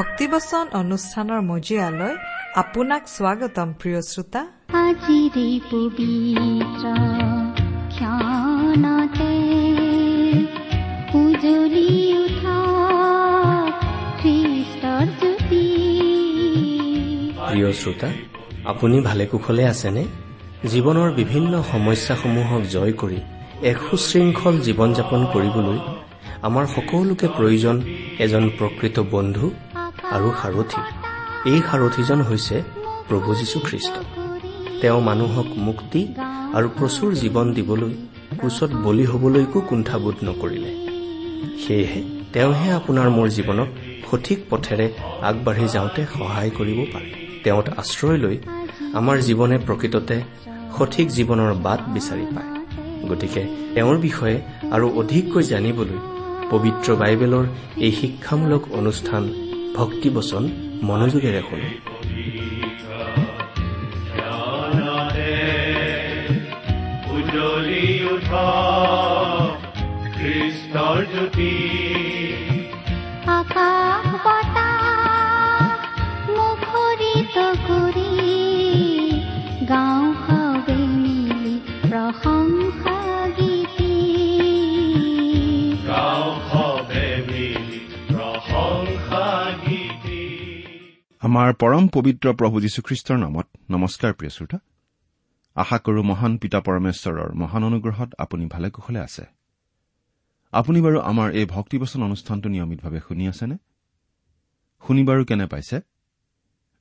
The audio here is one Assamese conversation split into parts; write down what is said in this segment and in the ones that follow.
ভক্তিবচন অনুষ্ঠানৰ মজিয়ালৈ আপোনাক স্বাগতম প্ৰিয় শ্ৰোতা। আজিৰে পবিত্ৰ ক্ষণতে উজলি উঠা খ্ৰীষ্টৰ জ্যোতি। প্ৰিয় শ্ৰোতা আপুনি ভালে কুশলে আছেনে? জীৱনৰ বিভিন্ন সমস্যাসমূহক জয় কৰি এক সুশৃংখল জীৱন যাপন কৰিবলৈ আমাৰ সকলোকে প্ৰয়োজন এজন প্ৰকৃত বন্ধু আৰু সাৰথী। এই সাৰথীজন হৈছে প্ৰভু যীশুখ্ৰীষ্ট। তেওঁ মানুহক মুক্তি আৰু প্ৰচুৰ জীৱন দিবলৈ ক্ৰুচত বলি হবলৈকো কুণ্ঠাবোধ নকৰিলে। সেয়েহে তেওঁহে আপোনাৰ মোৰ জীৱনক সঠিক পথেৰে আগবাঢ়ি যাওঁতে সহায় কৰিব পাৰে। তেওঁত আশ্ৰয় লৈ আমাৰ জীৱনে প্ৰকৃততে সঠিক জীৱনৰ বাট বিচাৰি পায়। গতিকে তেওঁৰ বিষয়ে আৰু অধিককৈ জানিবলৈ পবিত্ৰ বাইবেলৰ এই শিক্ষামূলক অনুষ্ঠান ভক্তিবচন মনোযোগেৰে শুনো। উঠ খ্ৰীষ্টৰ জ্যোতি। আকাশ আমাৰ পৰম পবিত্ৰ প্ৰভু যীশুখ্ৰীষ্টৰ নামত নমস্কাৰ প্ৰিয় শ্ৰোতা। আশা কৰো মহান পিতা পৰমেশ্বৰৰ মহান অনুগ্ৰহত আপুনি ভালে কুশলে আছে। আপুনি বাৰু আমাৰ এই ভক্তিবচন অনুষ্ঠানটো নিয়মিতভাৱে শুনি আছেনে? শুনি বাৰু কেনে পাইছে?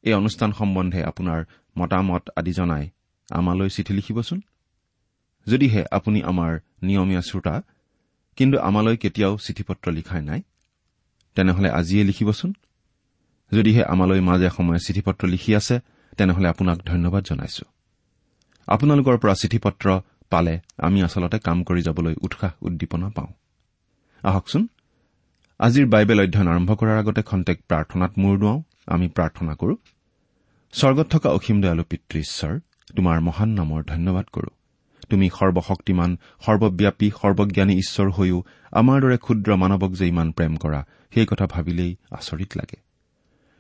এই অনুষ্ঠান সম্বন্ধে আপোনাৰ মতামত আদি জনাই আমালৈ চিঠি লিখিবচোন। যদিহে আপুনি আমাৰ নিয়মীয়া শ্ৰোতা কিন্তু আমালৈ কেতিয়াও চিঠি পত্ৰ লিখাই নাই তেনেহলে আজিয়ে লিখিবচোন। যদিহে আমালৈ মাজে সময়ে চিঠি পত্ৰ লিখি আছে তেনেহলে আপোনাক ধন্যবাদ জনাইছো। আপোনালোকৰ পৰা চিঠি পত্ৰ পালে আমি আচলতে কাম কৰি যাবলৈ উৎসাহ উদ্দীপনা পাওঁ। আহকচোন আজিৰ বাইবেল অধ্যয়ন আৰম্ভ কৰাৰ আগতে খন্তেক প্ৰাৰ্থনাত মূৰ দুৱাওঁ আমি প্ৰাৰ্থনা কৰো। স্বৰ্গত থকা অসীম দয়ালু পিতৃ ঈশ্বৰ তোমাৰ মহান নামৰ ধন্যবাদ কৰো। তুমি সৰ্বশক্তিমান সৰ্বব্যাপী সৰ্বজ্ঞানী ঈশ্বৰ হৈও আমাৰ দৰে ক্ষুদ্ৰ মানৱক যে ইমান প্ৰেম কৰা সেই কথা ভাবিলেই আচৰিত লাগে।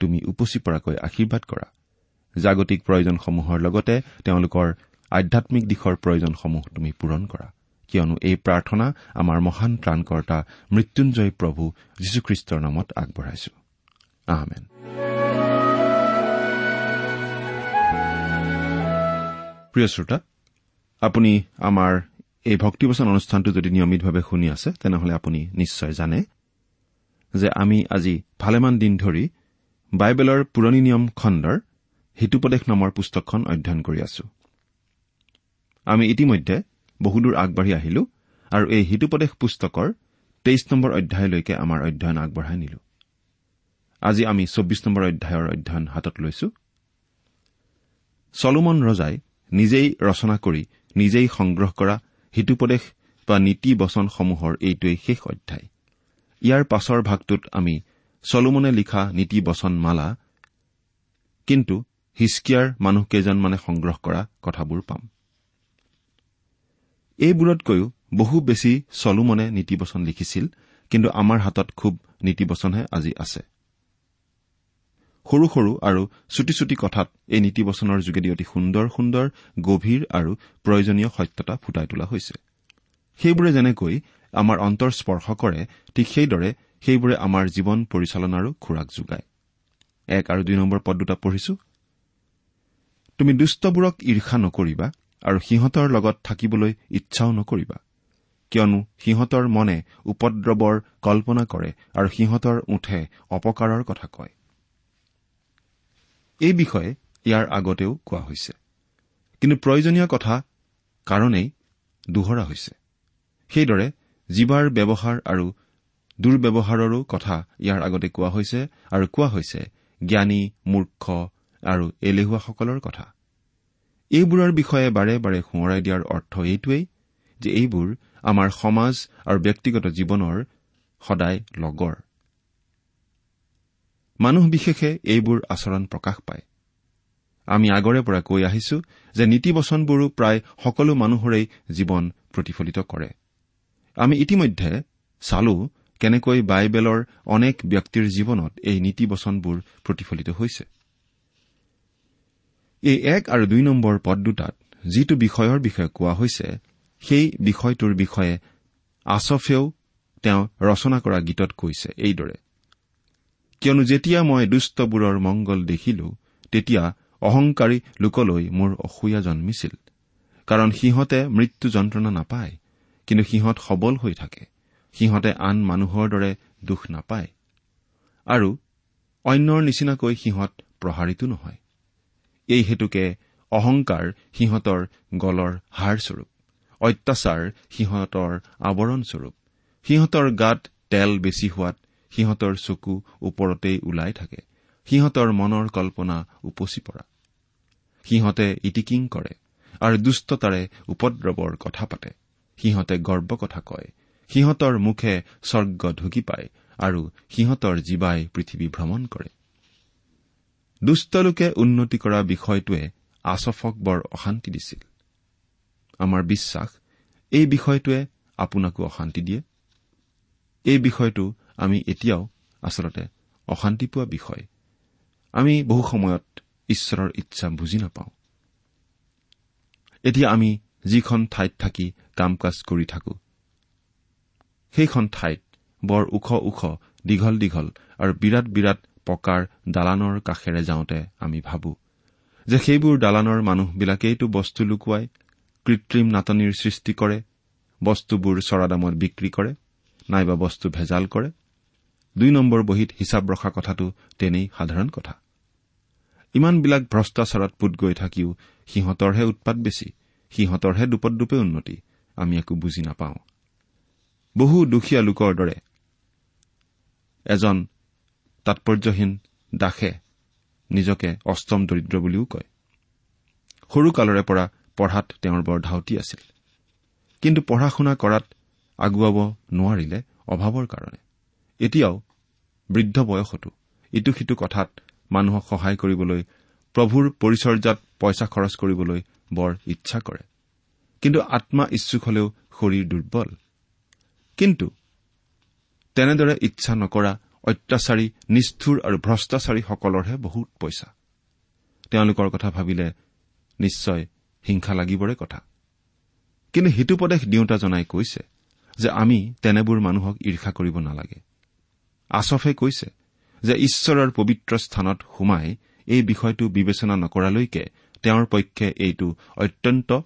তুমি উপচি পৰাকৈ আশীৰ্বাদ কৰা। জাগতিক প্ৰয়োজনসমূহৰ লগতে তেওঁলোকৰ আধ্যামিক দিশৰ প্ৰয়োজনসমূহ তুমি পূৰণ কৰা। কিয়নো এই প্ৰাৰ্থনা আমাৰ মহান ত্ৰাণকৰ্তা মৃত্যুঞ্জয় প্ৰভু যীশুখ্ৰীষ্টৰ নামত আগবঢ়াইছো। প্ৰিয় শ্ৰোতা আপুনি আমাৰ এই ভক্তিবচন অনুষ্ঠানটো যদি নিয়মিতভাৱে শুনি আছে তেনেহলে আপুনি নিশ্চয় জানে যে আমি আজি ভালেমান দিন ধৰি বাইবেলৰ পুৰণি নিয়ম খণ্ডৰ হিতুপদেশ নামৰ পুস্তকখন অধ্যয়ন কৰি আছো। আমি ইতিমধ্যে বহুদূৰ আগবাঢ়ি আহিলো আৰু এই হিতুপদেশ পুস্তকৰ তেইছ নম্বৰ অধ্যায়লৈকে আমাৰ অধ্যয়ন আগবঢ়াই নিলো। আজি আমি চৌব্বিছ নম্বৰ অধ্যায়ৰ অধ্যয়ন হাতত লৈছো। চলোমন ৰজাই নিজেই ৰচনা কৰি নিজেই সংগ্ৰহ কৰা হিতুপদেশ বা নীতি বচনসমূহৰ এইটোৱেই শেষ অধ্যায়। ইয়াৰ পাছৰ ভাগটোত আমি চলোমনে লিখা নীতি বচন মালা কিন্তু হিচকিয়াৰ মানুহকেইজনমানে সংগ্ৰহ কৰা কথাবোৰ পাম। এইবোৰতকৈও বহু বেছি চলোমনে নীতিবচন লিখিছিল কিন্তু আমাৰ হাতত খুব নীতিবচনহে আজি আছে। সৰু সৰু আৰু চুটি চুটি কথাত এই নীতিবচনৰ যোগেদি অতি সুন্দৰ সুন্দৰ গভীৰ আৰু প্ৰয়োজনীয় সত্যতা ফুটাই তোলা হৈছে। সেইবোৰে যেনেকৈ আমাৰ অন্তৰ স্পৰ্শ কৰে ঠিক সেইদৰে সেইবোৰে আমাৰ জীৱন পৰিচালনাৰো খোৰাক যোগায়। এক আৰু দুই নম্বৰ পদ দুটা পঢ়িছো। তুমি দুষ্টবোৰক ঈৰ্ষা নকৰিবা আৰু সিহঁতৰ লগত থাকিবলৈ ইচ্ছাও নকৰিবা। কিয়নো সিহঁতৰ মনে উপদ্ৰৱৰ কল্পনা কৰে আৰু সিহঁতৰ ওঠে অপকাৰৰ কথা কয়। এই বিষয়ে ইয়াৰ আগতেও কোৱা হৈছে। কিন্তু প্ৰয়োজনীয় কথা কাৰণেই দোহৰা হৈছে। সেইদৰে জীৱাৰ ব্যৱহাৰ আৰু দুৰ্ব্যৱহাৰৰো কথা ইয়াৰ আগতে কোৱা হৈছে আৰু কোৱা হৈছে জ্ঞানী মূৰ্খ আৰু এলেহুৱাসকলৰ কথা। এইবোৰৰ বিষয়ে বাৰে বাৰে সোঁৱৰাই দিয়াৰ অৰ্থ এইটোৱেই যে এইবোৰ আমাৰ সমাজ আৰু ব্যক্তিগত জীৱনৰ সদায় লগৰ। মানুহ বিশেষে এইবোৰ আচৰণ প্ৰকাশ পায়। আমি আগৰে পৰা কৈ আহিছো যে নীতিবচনবোৰো প্ৰায় সকলো মানুহৰেই জীৱন প্ৰতিফলিত কৰে। আমি ইতিমধ্যে চালো কেনেকৈ বাইবেলৰ অনেক ব্যক্তিৰ জীৱনত এই নীতিবচনবোৰ প্ৰতিফলিত হৈছে। এই এক আৰু দুই নম্বৰ পদ দুটাত যিটো বিষয়ৰ বিষয়ে কোৱা হৈছে সেই বিষয়টোৰ বিষয়ে আছফেও তেওঁ ৰচনা কৰা গীতত কৈছে এইদৰে কিয়নো যেতিয়া মই দুষ্টবোৰৰ মংগল দেখিলো তেতিয়া অহংকাৰী লোকলৈ মোৰ অসূয়া জন্মিছিল কাৰণ সিহঁতে মৃত্যু যন্ত্ৰণা নাপায়। কিন্তু সিহঁত সবল হৈ থাকে। সিহঁতে আন মানুহৰ দৰে দুখ নাপায়। আৰু অন্যৰ নিচিনাকৈ সিহঁত প্ৰহাৰিতো নহয়। এই হেতুকে অহংকাৰ সিহঁতৰ গলৰ হাড়স্বৰূপ অত্যাচাৰ সিহঁতৰ আৱৰণস্বৰূপ। সিহঁতৰ গাত তেল বেছি হোৱাত সিহঁতৰ চকু ওপৰতেই ওলাই থাকে। সিহঁতৰ মনৰ কল্পনা উপচি পৰা। সিহঁতে ইটিকিং কৰে আৰু দুষ্টতাৰে উপদ্ৰৱৰ কথা পাতে। সিহঁতে গৰ্ব কথা কয়। সিহঁতৰ মুখে স্বৰ্গ ঢুকি পায় আৰু সিহঁতৰ জীৱাই পৃথিৱী ভ্ৰমণ কৰে। দুষ্টলোকে উন্নতি কৰা বিষয়টোৱে আচফক বৰ অশান্তি দিছিল। আমাৰ বিশ্বাস এই বিষয়টোৱে আপোনাকো অশান্তি দিয়ে? এই বিষয়টো আমি এতিয়াও আচলতে অশান্তি পোৱা বিষয়। আমি বহু সময়ত ঈশ্বৰৰ ইচ্ছা বুজি নাপাওঁ। এতিয়া আমি যিখন ঠাইত থাকি কাম কাজ কৰি থাকো। সেইখন ঠাইত বৰ ওখ ওখ দীঘল দীঘল আৰু বিৰাট বিৰাট পকাৰ দালানৰ কাষেৰে যাওঁতে আমি ভাবো যে সেইবোৰ দালানৰ মানুহবিলাকেইটো বস্তু লুকুৱাই কৃত্ৰিম নাটনিৰ সৃষ্টি কৰে বস্তুবোৰ চৰা দামত বিক্ৰী কৰে নাইবা বস্তু ভেজাল কৰে। দুই নম্বৰ বহীত হিচাপ ৰখা কথাটো তেনেই সাধাৰণ কথা। ইমানবিলাক ভ্ৰষ্টাচাৰত পোত গৈ থাকিও সিহঁতৰহে উৎপাত বেছি। সিহঁতৰহে দুপদূপে উন্নতি আমি একো বুজি নাপাওঁ। বহু দুখীয়া লোকৰ দৰে। এজন তাৎপৰ্যহীন দাসে নিজকে অষ্টম দৰিদ্ৰ বুলিও কয়। সৰুকালৰে পৰা পঢ়াত তেওঁৰ বৰ ধাউতি আছিল। কিন্তু পঢ়া শুনা কৰাত আগুৱাব নোৱাৰিলে অভাৱৰ কাৰণে। এতিয়াও বৃদ্ধ বয়সতো ইটো সিটো কথাত মানুহক সহায় কৰিবলৈ প্ৰভুৰ পৰিচৰ্যাত পইচা খৰচ কৰিবলৈ বৰ ইচ্ছা কৰে। কিন্তু আত্মা ইচ্ছুক হলেও শৰীৰ দুৰ্বল। কিন্তু তেনেদৰে ইচ্ছা নকৰা অত্যাচাৰী নিষ্ঠুৰ আৰু ভ্ৰষ্টাচাৰীসকলৰহে বহুত পইচা। তেওঁলোকৰ কথা ভাবিলে নিশ্চয় হিংসা লাগিবৰে কথা। কিন্তু হিতুপদেশ দিওঁতা জনাই কৈছে যে আমি তেনেবোৰ মানুহক ঈৰ্ষা কৰিব নালাগে। আছফে কৈছে যে ঈশ্বৰৰ পবিত্ৰ স্থানত সোমাই এই বিষয়টো বিবেচনা নকৰালৈকে তেওঁৰ পক্ষে এইটো অত্যন্ত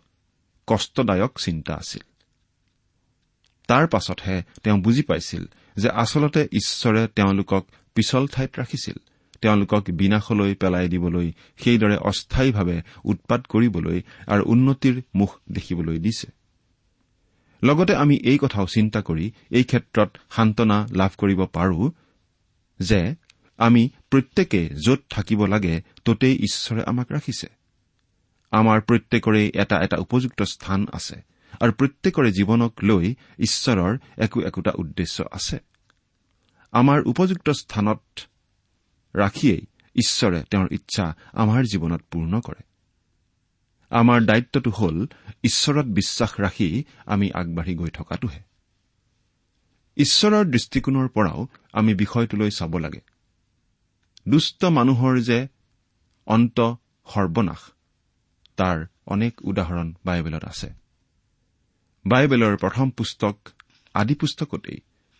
কষ্টদায়ক চিন্তা আছিল। তাৰ পাছতহে তেওঁ বুজি পাইছিল যে আচলতে ঈশ্বৰে তেওঁলোকক পিছল ঠাইত ৰাখিছিল তেওঁলোকক বিনাশলৈ পেলাই দিবলৈ সেইদৰে অস্থায়ীভাৱে উৎপাত কৰিবলৈ আৰু উন্নতিৰ মুখ দেখিবলৈ দিছে। লগতে আমি এই কথাও চিন্তা কৰি এই ক্ষেত্ৰত সান্তনা লাভ কৰিব পাৰো যে আমি প্ৰত্যেকে য'ত থাকিব লাগে ততেই ঈশ্বৰে আমাক ৰাখিছে। আমাৰ প্ৰত্যেকৰে এটা এটা উপযুক্ত স্থান আছে আৰু প্ৰত্যেকৰে জীৱনক লৈ ঈশ্বৰৰ একো একোটা উদ্দেশ্য আছে। আমাৰ উপযুক্ত স্থানত ৰাখিয়েই ঈশ্বৰে তেওঁৰ ইচ্ছা আমাৰ জীৱনত পূৰ্ণ কৰে। আমাৰ দায়িত্বটো হ'ল ঈশ্বৰত বিশ্বাস ৰাখি আমি আগবাঢ়ি গৈ থকাটোহে। ঈশ্বৰৰ দৃষ্টিকোণৰ পৰাও আমি বিষয়টোলৈ চাব লাগে। দুষ্ট মানুহৰ যে অন্ত সৰ্বনাশ তাৰ অনেক উদাহৰণ বাইবেলত আছে। বাইবেলৰ প্ৰথম পুস্তক আদি পুস্তকতেই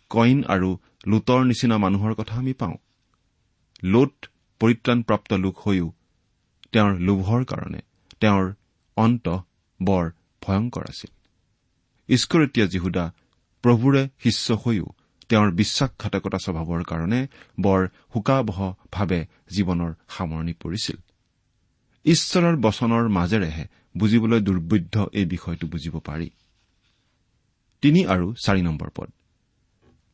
কইন আৰু লোটৰ নিচিনা মানুহৰ কথা আমি পাওঁ। লোট পৰিত্ৰাণপ্ৰাপ্ত লোক হৈও তেওঁৰ লোভৰ কাৰণে তেওঁৰ অন্ত বৰ ভয়ংকৰ আছিল। ইস্কৰতীয়া যীহুদা প্ৰভুৰে শিষ্য হৈও তেওঁৰ বিশ্বাসঘাতকতা স্বভাৱৰ কাৰণে বৰ শোকাবহভাৱে জীৱনৰ সামৰণি পৰিছিল। ঈশ্বৰৰ বচনৰ মাজেৰেহে বুজিবলৈ দুৰ্বোধ্য এই বিষয়টো বুজিব পাৰি। তিনি আৰু চাৰি নম্বৰ পদ।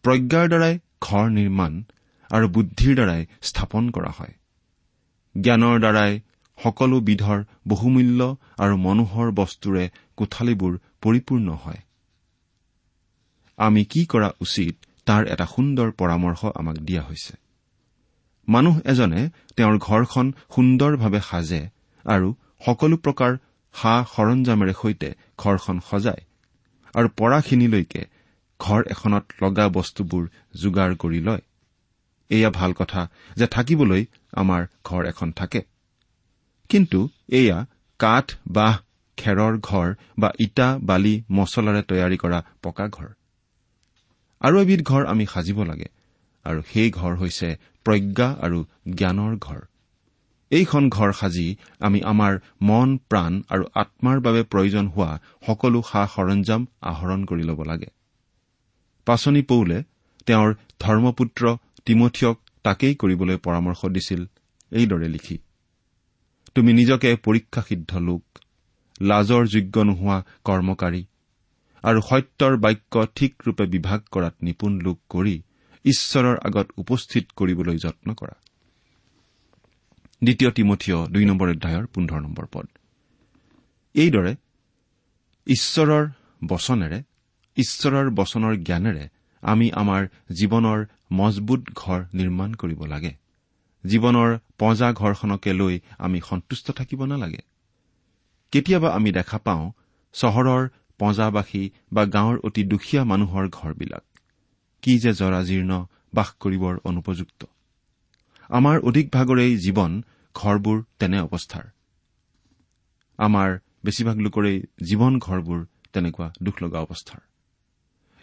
প্ৰজ্ঞাৰ দ্বাৰাই ঘৰ নিৰ্মাণ আৰু বুদ্ধিৰ দ্বাৰাই স্থাপন কৰা হয়। জ্ঞানৰ দ্বাৰাই সকলো বিধৰ বহুমূল্য আৰু মনোহৰ বস্তুৰে কোঠালীবোৰ পৰিপূৰ্ণ হয়। আমি কি কৰা উচিত তাৰ এটা সুন্দৰ পৰামৰ্শ আমাক দিয়া হৈছে। মানুহ এজনে তেওঁৰ ঘৰখন সুন্দৰভাৱে সাজে আৰু সকলো প্ৰকাৰ সা সৰঞ্জামেৰে সৈতে ঘৰখন সজায় আৰু পৰাখিনিলৈকে ঘৰ এখনত লগা বস্তুবোৰ যোগাৰ কৰি লয়। এয়া ভাল কথা যে থাকিবলৈ আমাৰ ঘৰ এখন থাকে। কিন্তু এয়া কাঠ বাঁহ খেৰৰ ঘৰ বা ইটা বালি মছলাৰে তৈয়াৰী কৰা পকা ঘৰ। আৰু এবিধ ঘৰ আমি সাজিব লাগে আৰু সেই ঘৰ হৈছে প্ৰজ্ঞা আৰু জ্ঞানৰ ঘৰ। এইখন ঘৰ সাজি আমি আমাৰ মন প্ৰাণ আৰু আত্মাৰ বাবে প্ৰয়োজন হোৱা সকলো সা সৰঞ্জাম আহৰণ কৰি ল'ব লাগে। পাচনি পৌলে তেওঁৰ ধৰ্মপুত্ৰ তিমঠিয়ক তাকেই কৰিবলৈ পৰামৰ্শ দিছিল এইদৰে লিখি তুমি নিজকে পৰীক্ষাসিদ্ধ লোক লাজৰ যোগ্য নোহোৱা কৰ্মকাৰী আৰু সত্যৰ বাক্য ঠিকৰূপে বিভাগ কৰাত নিপুণ লোক কৰি ঈশ্বৰৰ আগত উপস্থিত কৰিবলৈ যত্ন কৰা। দ্বিতীয় তিমঠিয় দুই নম্বৰ অধ্যায়ৰ পোন্ধৰ নম্বৰ পদ। এইদৰে ঈশ্বৰৰ বচনেৰে ঈশ্বৰৰ বচনৰ জ্ঞানেৰে আমি আমাৰ জীৱনৰ মজবুত ঘৰ নিৰ্মাণ কৰিব লাগে। জীৱনৰ পঁজা ঘৰখনকে লৈ আমি সন্তুষ্ট থাকিব নালাগে। কেতিয়াবা আমি দেখা পাওঁ চহৰৰ পঁজাবাসী বা গাঁৱৰ অতি দুখীয়া মানুহৰ ঘৰবিলাক। কি যে জৰাজীৰ্ণ বাস কৰিবৰ অনুপযুক্ত। আমাৰ অধিক ভাগৰেই জীৱন ঘৰবোৰ তেনে অৱস্থাৰ। আমাৰ বেছিভাগ লোকৰেই জীৱন ঘৰবোৰ তেনেকুৱা দুখ লগা অৱস্থাৰ।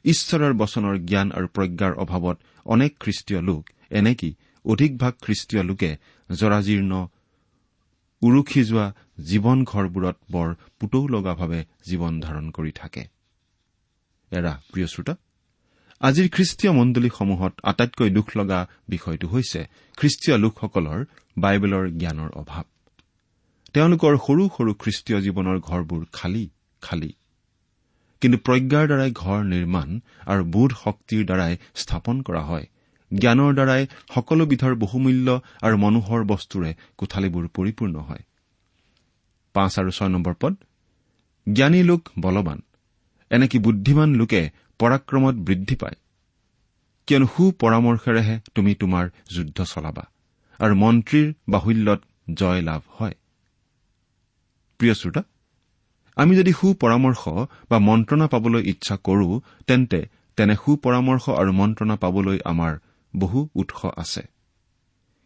ঈশ্বৰৰ বচনৰ জ্ঞান আৰু প্ৰজ্ঞাৰ অভাৱত অনেক খ্ৰীষ্টীয় লোক এনেকি অধিকভাগ খ্ৰীষ্টীয় লোকে জৰাজীৰ্ণ উৰুখি যোৱা জীৱন ঘৰবোৰত বৰ পুতৌ লগাভাৱে জীৱন ধাৰণ কৰি থাকে। এৰা প্ৰিয় শ্ৰোতা আজিৰ খ্ৰীষ্টীয় মণ্ডলীসমূহত আটাইতকৈ দুখ লগা বিষয়টো হৈছে খ্ৰীষ্টীয় লোকসকলৰ বাইবেলৰ জ্ঞানৰ অভাৱ। তেওঁলোকৰ সৰু সৰু খ্ৰীষ্টীয় জীৱনৰ ঘৰবোৰ খালী খালী। কিন্তু প্ৰজ্ঞাৰ দ্বাৰাই ঘৰ নিৰ্মাণ আৰু বোধ শক্তিৰ দ্বাৰাই স্থাপন কৰা হয়। জ্ঞানৰ দ্বাৰাই সকলোবিধৰ বহুমূল্য আৰু মনোহৰ বস্তুৰে কোঠালীবোৰ পৰিপূৰ্ণ হয়। পাঁচ আৰু ছয় নম্বৰ পদ জ্ঞানী লোক বলৱান এনেকি বুদ্ধিমান লোকে পৰাক্ৰমত বৃদ্ধি পায়। কিয়নো সু পৰামৰ্শেৰেহে তুমি তোমাৰ যুদ্ধ চলাবা আৰু মন্ত্ৰীৰ বাহুল্যত জয় লাভ হয়। প্ৰিয় শ্ৰোতা আমি যদি সু পৰামৰ্শ বা মন্ত্ৰণা পাবলৈ ইচ্ছা কৰো তেন্তে তেনে সু পৰামৰ্শ আৰু মন্ত্ৰণা পাবলৈ আমাৰ বহু উৎস আছে।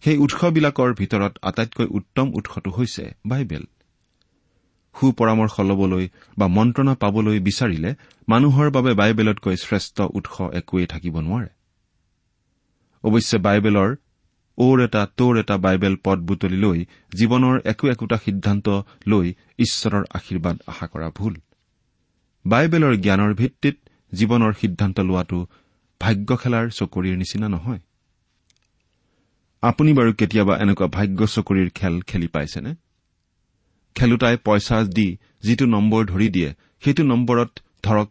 সেই উৎসবিলাকৰ ভিতৰত আটাইতকৈ উত্তম উৎসটো হৈছে বাইবেল। সু পৰামৰ্শ ল'বলৈ বা মন্ত্ৰণা পাবলৈ বিচাৰিলে মানুহৰ বাবে বাইবেলতকৈ শ্ৰেষ্ঠ উৎস একোৱেই থাকিব নোৱাৰে। অৱশ্যে বাইবেলৰ ওৰ এটা তোৰ এটা বাইবেল পদ বুটলি লৈ জীৱনৰ একো একোটা সিদ্ধান্ত লৈ ঈশ্বৰৰ আশীৰ্বাদ আশা কৰা ভুল। বাইবেলৰ জ্ঞানৰ ভিত্তিত জীৱনৰ সিদ্ধান্ত লোৱাটো ভাগ্য খেলাৰ চকৰিৰ নিচিনা নহয়। আপুনি বাৰু কেতিয়াবা এনেকুৱা ভাগ্য চকৰিৰ খেল খেলি পাইছেনে? খেলোতাই পইচা দি যিটো নম্বৰ ধৰি দিয়ে সেইটো নম্বৰত ধৰক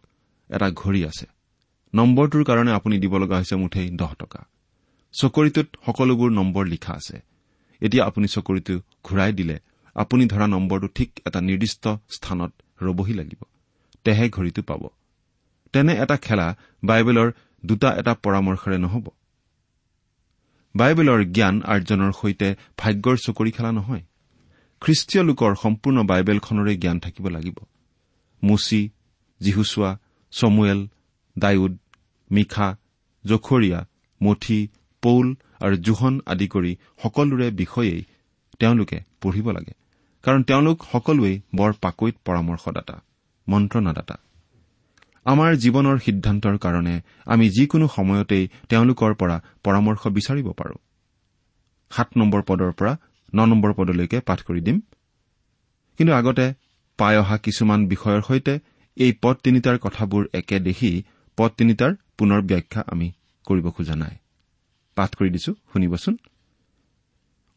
এটা ঘড়ী আছে। নম্বৰটোৰ কাৰণে আপুনি দিব লগা হৈছে মুঠেই দহ টকা। চকৰিটোত সকলোবোৰ নম্বৰ লিখা আছে। এতিয়া আপুনি চকৰিটো ঘূৰাই দিলে আপুনি ধৰা নম্বৰটো ঠিক এটা নিৰ্দিষ্ট স্থানত ৰবহি লাগিব। তেহে ঘড়ীটো পাব। তেনে এটা খেলা বাইবেলৰ দুটা এটা পৰামৰ্শেৰে নহ'ব। বাইবেলৰ জ্ঞান আৰ্জনৰ সৈতে ভাগ্যৰ চকৰি খেলা নহয়। খ্ৰীষ্টীয় লোকৰ সম্পূৰ্ণ বাইবেলখনৰে জ্ঞান থাকিব লাগিব। মুচি জিহুচোৱা চমুৱেল ডায়ুদ মিখা জখৰীয়া মঠি পৌল আৰু জোহন আদি কৰি সকলোৰে বিষয়েই তেওঁলোকে পঢ়িব লাগে। কাৰণ তেওঁলোক সকলোৱেই বৰ পাকৈত পৰামৰ্শদাতা মন্ত্ৰণাদাতা। আমাৰ জীৱনৰ সিদ্ধান্তৰ কাৰণে আমি যিকোনো সময়তেই তেওঁলোকৰ পৰা পৰামৰ্শ বিচাৰিব পাৰো। সাত নম্বৰ পদৰ পৰা ন নম্বৰ পদলৈকে পাঠ কৰি দিম। কিন্তু আগতে পাই অহা কিছুমান বিষয়ৰ সৈতে এই পদ তিনিটাৰ কথাবোৰ একে দেখি পদ তিনিটাৰ পুনৰ ব্যাখ্যা আমি কৰিব খোজা নাই। পাঠ কৰি দিছো শুনিবচোন।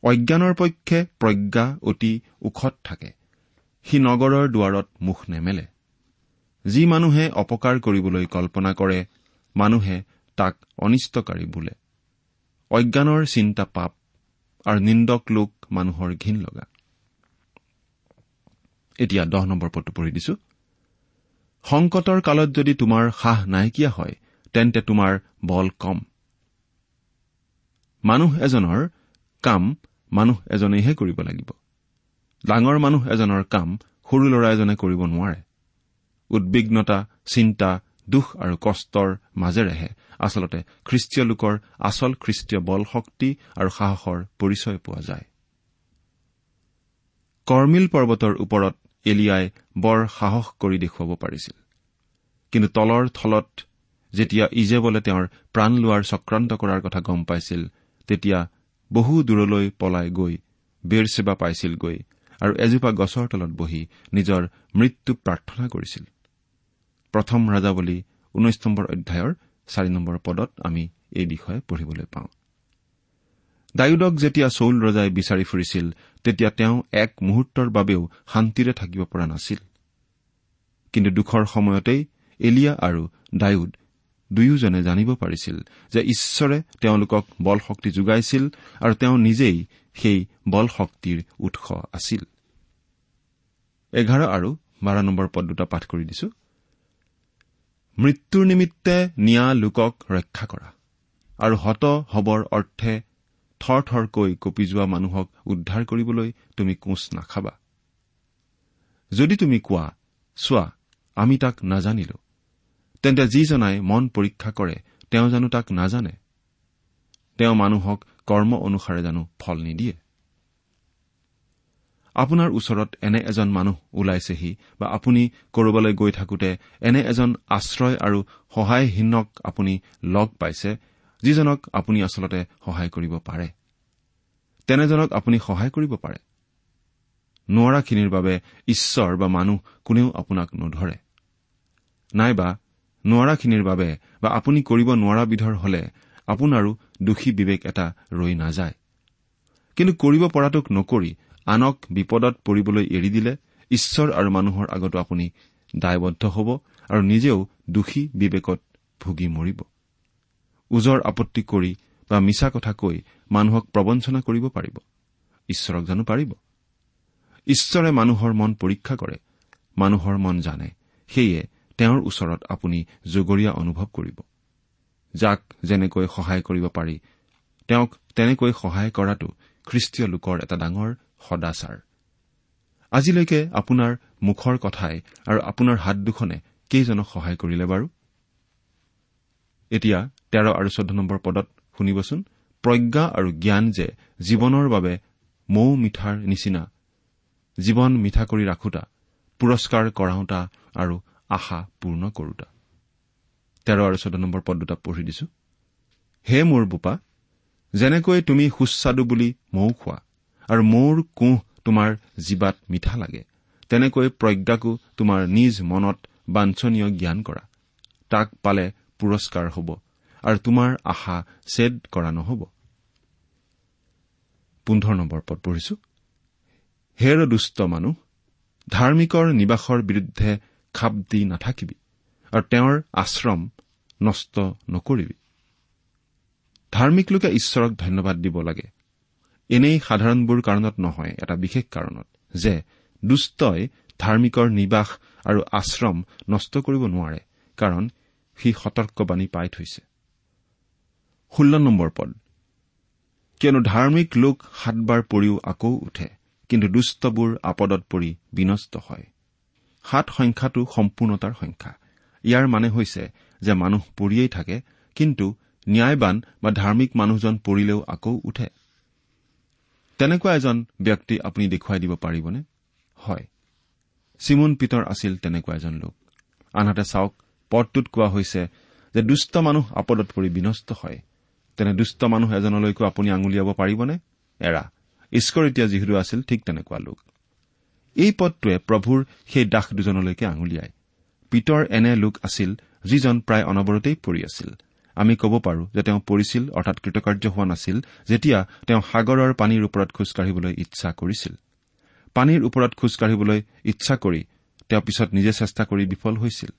অজ্ঞানৰ পক্ষে প্ৰজ্ঞা অতি ওখত থাকে। সি নগৰৰ দুৱাৰত মুখ নেমেলে। যি মানুহে অপকাৰ কৰিবলৈ কল্পনা কৰে মানুহে তাক অনিষ্টকাৰী বোলে। অজ্ঞানৰ চিন্তা পাপ। আৰু নিন্দক লোক মানুহৰ ঘীন লগা। এতিয়া দহ নম্বৰ পদটো পঢ়ি দিছো। সংকটৰ কালত যদি তোমাৰ সাহ নাইকিয়া হয় তেন্তে তোমাৰ বল কম। মানুহ এজনৰ কাম মানুহ এজনেহে কৰিব লাগিব। ডাঙৰ মানুহ এজনৰ কাম সৰু ল'ৰা এজনে কৰিব নোৱাৰে। উদ্বিগ্নতা চিন্তা দুখ আৰু কষ্টৰ মাজেৰেহে আচলতে খ্ৰীষ্টীয় লোকৰ আচল খ্ৰীষ্টীয় বল শক্তি আৰু সাহসৰ পৰিচয় পোৱা যায়। কৰ্মিল পৰ্বতৰ ওপৰত এলিয়াই বৰ সাহস কৰি দেখুৱাব পাৰিছিল। কিন্তু তলৰ থলত যেতিয়া ইজেবলে তেওঁৰ প্ৰাণ লোৱাৰ চক্ৰান্ত কৰাৰ কথা গম পাইছিল তেতিয়া বহু দূৰলৈ পলাই গৈ বেৰ সেৱা পাইছিলগৈ আৰু এজোপা গছৰ তলত বহি নিজৰ মৃত্যু প্ৰাৰ্থনা কৰিছিল। প্ৰথম ৰাজাৱলী ঊনৈশ নম্বৰ অধ্যায়ৰ চাৰি নম্বৰ পদত আমি এই বিষয়ে পঢ়িবলৈ পাওঁ। ডায়ুদক যেতিয়া চৌল ৰজাই বিচাৰি ফুৰিছিল তেতিয়া তেওঁ এক মুহূৰ্তৰ বাবেও শান্তিৰে থাকিব পৰা নাছিল। কিন্তু দুখৰ সময়তেই এলিয়া আৰু ডায়ুদ দুয়োজনে জানিব পাৰিছিল যে ঈশ্বৰে তেওঁলোকক বল শক্তি যোগাইছিল আৰু তেওঁ নিজেই সেই বল শক্তিৰ উৎস আছিল। এঘাৰ আৰু বাৰ নম্বৰ পদ দুটা পাঠ কৰি দিছো। মৃত্যুৰ নিমিত্তে নিয়া লোকক ৰক্ষা কৰা। আৰু হত হবৰ অৰ্থে থৰ থৰকৈ কঁপি যোৱা মানুহক উদ্ধাৰ কৰিবলৈ তুমি কোচ নাখাবা। যদি তুমি কোৱা চোৱা আমি তাক নাজানিলো তেন্তে যিজনাই মন পৰীক্ষা কৰে তেওঁ জানো তাক নাজানে। তেওঁ মানুহক কৰ্ম অনুসাৰে জানো ফল নিদিয়ে। আপোনাৰ ওচৰত এনে এজন মানুহ ওলাইছেহি বা আপুনি কৰবালৈ গৈ থাকোতে এনে এজন আশ্ৰয় আৰু সহায়হীনক আপুনি লগ পাইছে যিজনক আপুনি আচলতে সহায় কৰিব পাৰে। তেনেজনক আপুনি সহায় কৰিব পাৰে। নোৱাৰাখিনিৰ বাবে ঈশ্বৰ বা মানুহ কোনেও আপোনাক নধৰে। নাইবা নোৱাৰাখিনিৰ বাবে বা আপুনি কৰিব নোৱাৰাবিধৰ হলে আপোনাৰো দোষী বিবেক এটা ৰৈ নাযায়। কিন্তু কৰিব পৰাটোক নকৰি আনক বিপদত পৰিবলৈ এৰি দিলে ঈশ্বৰ আৰু মানুহৰ আগতো আপুনি দায়বদ্ধ হ'ব আৰু নিজেও দোষী বিবেকত ভুগি মৰিব। ওজৰ আপত্তি কৰি বা মিছা কথা কৈ মানুহক প্ৰবঞ্চনা কৰিব পাৰিব। ঈশ্বৰক জানো পাৰিব। ঈশ্বৰে মানুহৰ মন পৰীক্ষা কৰে মানুহৰ মন জানে সেয়ে তেওঁৰ ওচৰত আপুনি জগৰীয়া অনুভৱ কৰিব। যাক যেনেকৈ সহায় কৰিব পাৰি তেওঁক তেনেকৈ সহায় কৰাটো খ্ৰীষ্টীয় লোকৰ এটা ডাঙৰ সদাচাৰ। আজিলৈকে আপোনাৰ মুখৰ কথাই আৰু আপোনাৰ হাত দুখনে কেইজনক সহায় কৰিলে বাৰু? এতিয়া তেৰ আৰু চৈধ্য নম্বৰ পদত শুনিবচোন। প্ৰজ্ঞা আৰু জ্ঞান যে জীৱনৰ বাবে মৌ মিঠাৰ নিচিনা জীৱন মিঠা কৰি ৰাখোতা পুৰস্কাৰ কৰাওঁতা আৰু আশা পূৰ্ণ কৰোতা। তেৰ আৰু চৈধ্য নম্বৰ পদ দুটা পঢ়ি দিছো। হে মোৰ বোপা যেনেকৈ তুমি সুস্বাদু বুলি মৌ খোৱা আৰু মৌৰ কোঁহ তোমাৰ জীৱাত মিঠা লাগে। তেনেকৈ প্ৰজ্ঞাকো তোমাৰ নিজ মনত বাঞ্ছনীয় জ্ঞান কৰা। তাক পালে পুৰস্কাৰ হ'ব আৰু তোমাৰ আশা ছেদ কৰা নহ'ব। হেৰ দুষ্ট মানুহ ধাৰ্মিকৰ নিবাসৰ বিৰুদ্ধে খাপ দি নাথাকিবি আৰু তেওঁৰ আশ্ৰম নষ্ট নকৰিবি। ধাৰ্মিক লোকে ঈশ্বৰক ধন্যবাদ দিব লাগে। এনেই সাধাৰণবোৰ কাৰণত নহয় এটা বিশেষ কাৰণত যে দুষ্টই ধাৰ্মিকৰ নিবাস আৰু আশ্ৰম নষ্ট কৰিব নোৱাৰে কাৰণ সি সতৰ্কবাণী পাই থৈছে। কিয়নো ধাৰ্মিক লোক সাতবাৰ পৰিও আকৌ উঠে কিন্তু দুষ্টবোৰ আপদত পৰি বিনষ্ট হয়। সাত সংখ্যাটো সম্পূৰ্ণতাৰ সংখ্যা। ইয়াৰ মানে হৈছে যে মানুহ পৰিয়েই থাকে কিন্তু ন্যায়বান বা ধাৰ্মিক মানুহজন পৰিলেও আকৌ উঠে। তেনেকুৱা এজন ব্যক্তি আপুনি দেখুৱাই দিব পাৰিবনে? হয়। চিমুন পিতৰ আছিল তেনেকুৱা এজন লোক। আনহাতে চাওক পদটোত কোৱা হৈছে যে দুষ্ট মানুহ আপদত পৰি বিনষ্ট হয়। তেনে দুষ্ট মানুহ এজনলৈকো আপুনি আঙুলিয়াব পাৰিবনে? এৰা ঈশ্বৰ এতিয়া যিহেতু আছিল ঠিক তেনেকুৱা লোক। এই পদটোৱে প্ৰভুৰ সেই দাস দুজনলৈকে আঙুলিয়ায়। পিতৰ এনে লোক আছিল যিজন প্ৰায় অনবৰতেই পৰি আছিল। আমি ক'ব পাৰো যে তেওঁ পৰিছিল অৰ্থাৎ কৃতকাৰ্য হোৱা নাছিল যেতিয়া তেওঁ সাগৰৰ পানীৰ ওপৰত খোজকাঢ়িবলৈ ইচ্ছা কৰিছিল। পানীৰ ওপৰত খোজকাঢ়িবলৈ ইচ্ছা কৰি তেওঁ পিছত নিজে চেষ্টা কৰি বিফল হৈছিল।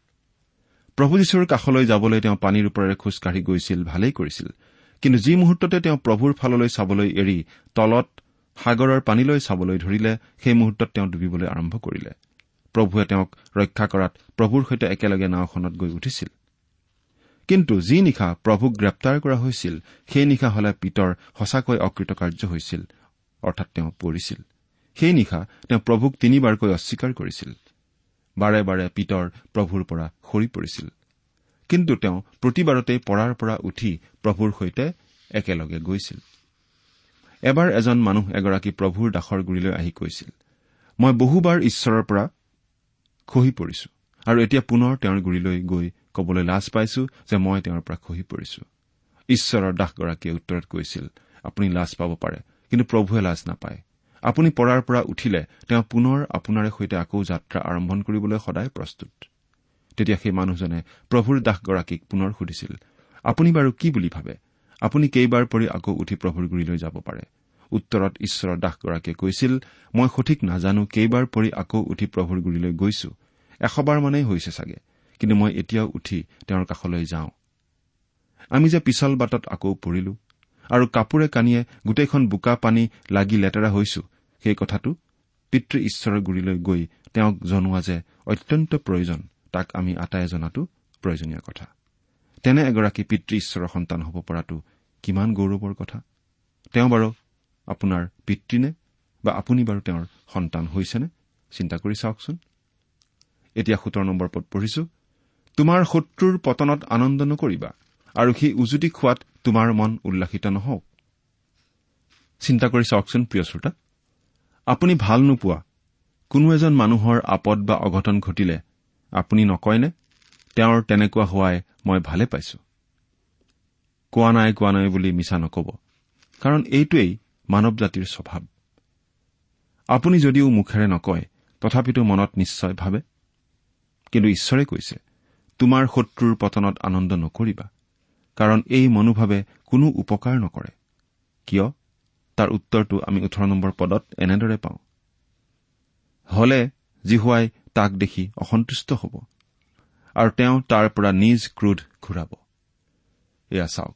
প্ৰভু যীশুৰ কাষলৈ যাবলৈ তেওঁ পানীৰ ওপৰেৰে খোজকাঢ়ি গৈছিল ভালেই কৰিছিল। কিন্তু যি মুহূৰ্ততে তেওঁ প্ৰভুৰ ফাললৈ চাবলৈ এৰি তলত সাগৰৰ পানীলৈ চাবলৈ ধৰিলে সেই মুহূৰ্তত তেওঁ ডুবিবলৈ আৰম্ভ কৰিলে। প্ৰভুৱে তেওঁক ৰক্ষা কৰাত প্ৰভুৰ সৈতে একেলগে নাওখনত গৈ উঠিছিল। কিন্তু যি নিশা প্ৰভুক গ্ৰেপ্তাৰ কৰা হৈছিল সেই নিশা হলে পিতৰ সঁচাকৈ অকৃতকাৰ্য হৈছিল অৰ্থাৎ তেওঁ পৰিছিল। সেই নিশা তেওঁ প্ৰভুক তিনিবাৰকৈ অস্বীকাৰ কৰিছিল। বাৰে বাৰে পিতৰ প্ৰভুৰ পৰা সৰি পৰিছিল। কিন্তু তেওঁ প্ৰতিবাৰতেই পৰাৰ পৰা উঠি প্ৰভুৰ সৈতে একেলগে গৈছিল। এবাৰ এজন মানুহ এগৰাকী প্ৰভুৰ দাসৰ গুৰিলৈ আহি কৈছিল মই বহুবাৰ ঈশ্বৰৰ পৰা খহি পৰিছো আৰু এতিয়া পুনৰ তেওঁৰ গুৰিলৈ গৈ কবলৈ লাজ পাইছো যে মই তেওঁৰ পৰা খহি পৰিছো। ঈশ্বৰৰ দাসগৰাকীয়ে উত্তৰত কৈছিল আপুনি লাজ পাব পাৰে কিন্তু প্ৰভুৱে লাজ নাপায়। আপুনি পৰাৰ পৰা উঠিলে তেওঁ পুনৰ আপোনাৰে সৈতে আকৌ যাত্ৰা আৰম্ভণ কৰিবলৈ সদায় প্ৰস্তুত। তেতিয়া সেই মানুহজনে প্ৰভুৰ দাসগৰাকীক পুনৰ সুধিছিল আপুনি বাৰু কি বুলি ভাবে? আপুনি কেইবাৰ পৰি আকৌ উঠি প্ৰভুৰ গুৰিলৈ যাব পাৰে? উত্তৰত ঈশ্বৰৰ দাসগৰাকীয়ে কৈছিল মই সঠিক নাজানো কেইবাৰ পৰি আকৌ উঠি প্ৰভুৰ গুৰিলৈ গৈছো। এশবাৰ মানেই হৈছে চাগে। কিন্তু মই এতিয়াও উঠি তেওঁৰ কাষলৈ যাওঁ। আমি যে পিছল বাটত আকৌ পৰিলো আৰু কাপোৰে কানিয়ে গোটেইখন বোকা পানী লাগি লেতেৰা হৈছো সেই কথাটো পিতৃ ঈশ্বৰৰ গুৰিলৈ গৈ তেওঁক জনোৱা যে অত্যন্ত প্ৰয়োজন তাক আমি আটায়ে জনাটো প্ৰয়োজনীয় কথা। তেনে এগৰাকী পিতৃ ঈশ্বৰৰ সন্তান হ'ব পৰাটো কিমান গৌৰৱৰ কথা। তেওঁ বাৰু আপোনাৰ পিতৃনে বা আপুনি বাৰু তেওঁৰ সন্তান হৈছেনে? চিন্তা কৰি চাওকচোন। এতিয়া সোতৰ নম্বৰ পদ পঢ়িছো। তোমাৰ শত্ৰুৰ পতনত আনন্দ নকৰিবা আৰু সি উজুতি খোৱাত তোমাৰ মন উল্লাসিত নহওক। চিন্তা কৰি চাওকচোন প্ৰিয় শ্ৰোতা। আপুনি ভাল নোপোৱা কোনো এজন মানুহৰ আপদ বা অঘটন ঘটিলে আপুনি নকয়নে? তেওঁৰ তেনেকুৱা হোৱাই মই ভালে পাইছো। কোৱা নাই কোৱা নাই বুলি মিছা নকব কাৰণ এইটোৱেই মানৱ জাতিৰ স্বভাৱ। আপুনি যদিও মুখেৰে নকয় তথাপিতো মনত নিশ্চয় ভাবে। কিন্তু ঈশ্বৰে কৈছে তোমাৰ শত্ৰুৰ পতনত আনন্দ নকৰিবা কাৰণ এই মনোভাৱে কোনো উপকাৰ নকৰে। কিয়? তাৰ উত্তৰটো আমি ওঠৰ নম্বৰ পদত এনেদৰে পাওঁ। হলে জিহুৱাই তাক দেখি অসন্তুষ্ট হ'ব আৰু তেওঁ তাৰ পৰা নিজ ক্ৰোধ ঘূৰাব। এয়া চাওক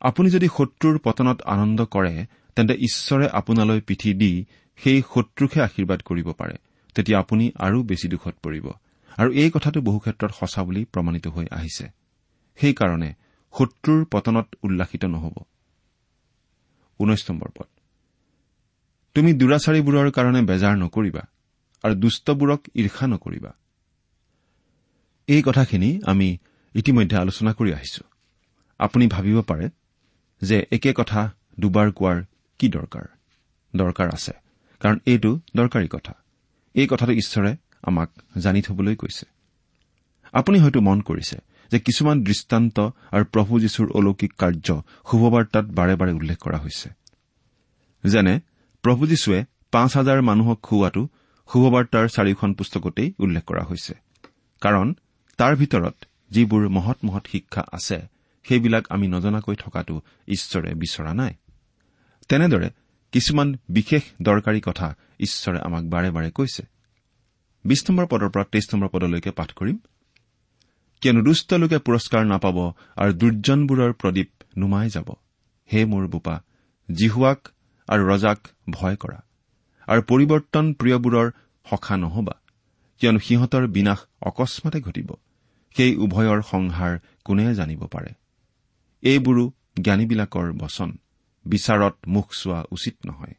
আপুনি যদি শত্ৰুৰ পতনত আনন্দ কৰে তেন্তে ঈশ্বৰে আপোনালৈ পিঠি দি সেই শত্ৰুকহে আশীৰ্বাদ কৰিব পাৰে। তেতিয়া আপুনি আৰু বেছি দুখত পৰিব। আৰু এই কথাটো বহু ক্ষেত্ৰত সঁচা বুলি প্ৰমাণিত হৈ আহিছে। সেইকাৰণে শত্ৰুৰ পতনত উল্লাসিত নহ'ব। তুমি দুৰাচাৰীবোৰৰ কাৰণে বেজাৰ নকৰিবা আৰু দুষ্টবোৰক ঈৰ্ষা নকৰিবা। এই কথাখিনি আমি ইতিমধ্যে আলোচনা কৰি আহিছো। আপুনি ভাবিব পাৰে যে একে কথা দুবাৰ কোৱাৰ কি দৰকাৰ? দৰকাৰ আছে কাৰণ এইটো দৰকাৰী কথা। এই কথাটো ঈশ্বৰে আমাক জানি থবলৈ কৈছে। আপুনি হয়তো মন কৰিছে যে কিছুমান দৃষ্টান্ত আৰু প্ৰভু যীশুৰ অলৌকিক কাৰ্য শুভবাৰ্তাত বাৰে বাৰে উল্লেখ কৰা হৈছে। যেনে প্ৰভু যীশুৱে পাঁচ হাজাৰ মানুহক খুওৱাটো শুভবাৰ্তাৰ চাৰিওখন পুস্তকতেই উল্লেখ কৰা হৈছে। কাৰণ তাৰ ভিতৰত যিবোৰ মহৎ মহৎ শিক্ষা আছে সেইবিলাক আমি নজনাকৈ থকাটো ঈশ্বৰে বিচৰা নাই। তেনেদৰে কিছুমান বিশেষ দৰকাৰী কথা ঈশ্বৰে আমাক বাৰে বাৰে কৈছে। বিশ নম্বৰ পদৰ পৰা তেইছ নম্বৰ পদলৈকে পাঠ কৰিম। কিয়নো দুষ্ট লোকে পুৰস্কাৰ নাপাব আৰু দুৰ্জনবোৰৰ প্ৰদীপ নুমাই যাব। হে মোৰ বোপা জিহুৱাক আৰু ৰজাক ভয় কৰা। আৰু পৰিৱৰ্তন প্ৰিয়বোৰৰ সখা নহবা কিয়নো সিহঁতৰ বিনাশ অকস্মাতে ঘটিব। সেই উভয়ৰ সংহাৰ কোনে জানিব পাৰে? এইবোৰো জ্ঞানীবিলাকৰ বচন। বিচাৰত মুখ চোৱা উচিত নহয়।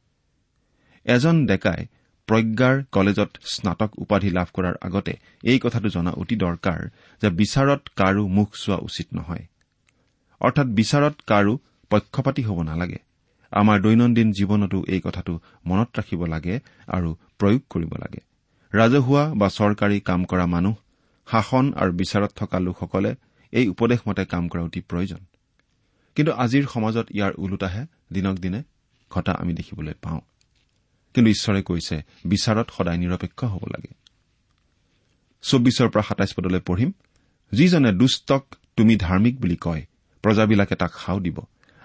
এজন ডেকাই প্ৰজ্ঞাৰ কলেজত স্নাতক উপাধি লাভ কৰাৰ আগতে এই কথাটো জনা অতি দৰকাৰ যে বিচাৰত কাৰো মুখ চোৱা উচিত নহয়। অৰ্থাৎ বিচাৰত কাৰো পক্ষপাতি হ'ব নালাগে। আমাৰ দৈনন্দিন জীৱনতো এই কথাটো মনত ৰাখিব লাগে আৰু প্ৰয়োগ কৰিব লাগে। ৰাজহুৱা বা চৰকাৰী কাম কৰা মানুহ শাসন আৰু বিচাৰত থকা লোকসকলে এই উপদেশমতে কাম কৰা অতি প্ৰয়োজন। কিন্তু আজিৰ সমাজত ইয়াৰ ওলোটাহে দিনক দিনে ঘটা আমি দেখিবলৈ পাওঁ। কিন্তু ঈশ্বৰে কৈছে বিচাৰত সদায় নিৰপেক্ষ হ'ব লাগে। চৌবিছৰ পৰা সাতাইছ পদলৈ পঢ়িম। যিজনে দুষ্টক তুমি ধাৰ্মিক বুলি কয় প্ৰজাবিলাকে তাক সাও দিব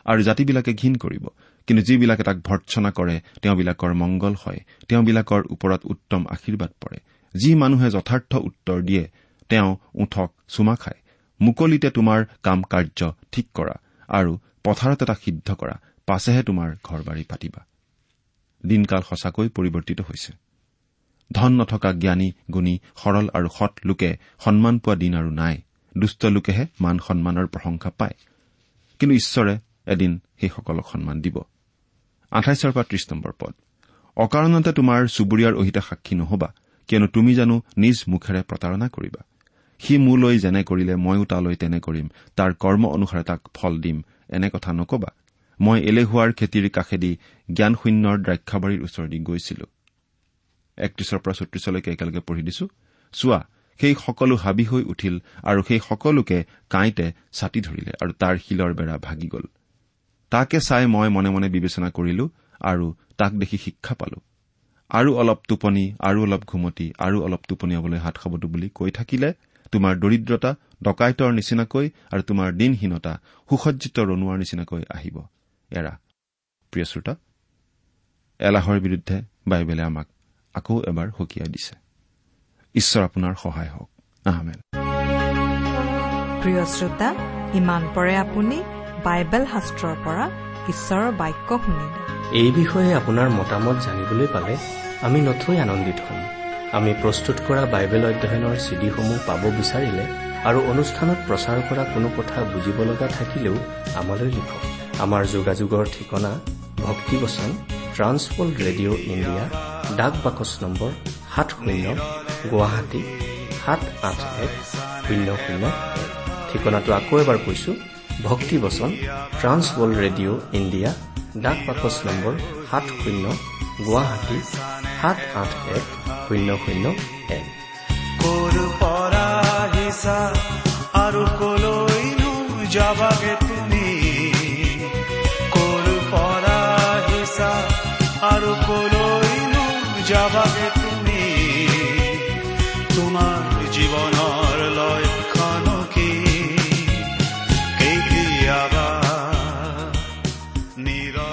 আৰু জাতিবিলাকে ঘীন কৰিব। কিন্তু যিবিলাকে তাক ভৰ্চনা কৰে তেওঁবিলাকৰ মংগল হয়। তেওঁবিলাকৰ ওপৰত উত্তম আশীৰ্বাদ পৰে। যি মানুহে যথাৰ্থ উত্তৰ দিয়ে তেওঁ ওঠক চুমা খায়। মুকলিতে তোমাৰ কাম কাৰ্য ঠিক কৰা আৰু পথাৰত এটা সিদ্ধ কৰা। পাছেহে তোমাৰ ঘৰ বাৰী পাতিবা। দিনকাল সঁচাকৈ পৰিৱৰ্তিত হৈছে। ধন নথকা জ্ঞানী গুণী সৰল আৰু সৎ লোকে সন্মান পোৱা দিন আৰু নাই। দুষ্ট লোকেহে মান সন্মানৰ প্ৰশংসা পায়। কিন্তু ঈশ্বৰে এদিন সেইসকলক সন্মান দিব। আঠাইছৰ পৰা ত্ৰিশ নম্বৰ পদ। অকাৰণতে তোমাৰ চুবুৰীয়াৰ অহিতা সাক্ষী নহবা কিয়নো তুমি জানো নিজ মুখেৰে প্ৰতাৰণা কৰিবা। সি মোলৈ যেনে কৰিলে ময়ো তালৈ তেনে কৰিম তাৰ কৰ্ম অনুসাৰে তাক ফল দিম এনে কথা নকবা। মই এলেহুৱাৰ খেতিৰ কাষেদি জ্ঞানশূন্যৰ দ্ৰাক্ষাবাৰীৰ ওচৰেদি গৈছিলো। একত্ৰিশৰ পৰা ছত্ৰিশলৈকে একেলগে পঢ়ি দিছো। চোৱা সেই সকলো হাবি হৈ উঠিল আৰু সেই সকলোকে কাঁইতে ছাতি ধৰিলে আৰু তাৰ শিলৰ বেৰা ভাগি গ'ল। তাকে চাই মই মনে মনে বিবেচনা কৰিলো আৰু তাক দেখি শিক্ষা পালো। আৰু অলপ টোপনি আৰু অলপ ঘুমতি আৰু অলপ টোপনিয়াবলৈ হাত সাবতো বুলি কৈ থাকিলে তোমাৰ দৰিদ্ৰতা ডকাইতৰ নিচিনাকৈ আৰু তোমাৰ দিনহীনতা সুসজ্জিত ৰণুৱাৰ নিচিনাকৈ আহিব। এৰা। প্ৰিয় শ্ৰোতা এলাহৰ বিৰুদ্ধে বাইবেলে আমাক আকৌ এবাৰ সকীয়াই দিছে। ঈশ্বৰ আপোনাৰ সহায় হওক। আহমেদ প্ৰিয় শ্ৰোতা ইমান পৰে আপুনি বাইবেল শাস্ত্ৰৰ পৰা ঈশ্বৰৰ বাক্য শুনিলে এই বিষয়ে আপোনাৰ মতামত জানিবলৈ পালে আমি নথৈ আনন্দিত হ'ম। আমি প্ৰস্তুত কৰা বাইবেল অধ্যয়নৰ চিডিসমূহ পাব বিচাৰিলে আৰু অনুষ্ঠানত প্ৰচাৰ কৰা কোনো কথা বুজিব লগা থাকিলেও আমালৈ লিখক। আমাৰ যোগাযোগৰ ঠিকনা ভক্তিবচন ট্ৰান্সৱৰ্ল্ড ৰেডিঅ' ইণ্ডিয়া ডাক বাকচ নম্বৰ সাত শূন্য গুৱাহাটী সাত আঠ এক শূন্য শূন্য। ঠিকনাটো আকৌ এবাৰ কৈছো ভক্তিবচন ট্ৰান্সৱৰ্ল্ড ৰেডিঅ' ইণ্ডিয়া ডাক বাকচ নম্বৰ সাত শূন্য গুৱাহাটী সাত আঠ এক শূন্য শূন্য এক। আৰু কলৈনো যাবাগে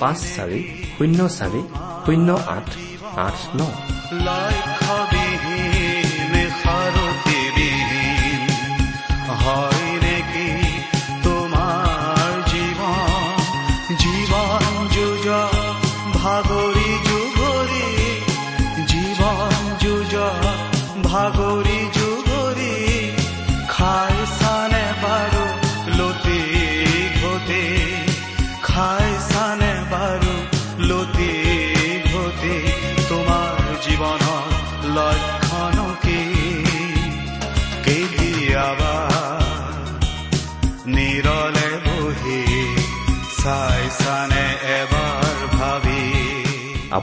পাঁচ চাৰি শূন্য চাৰি শূন্য আঠ আঠ ন।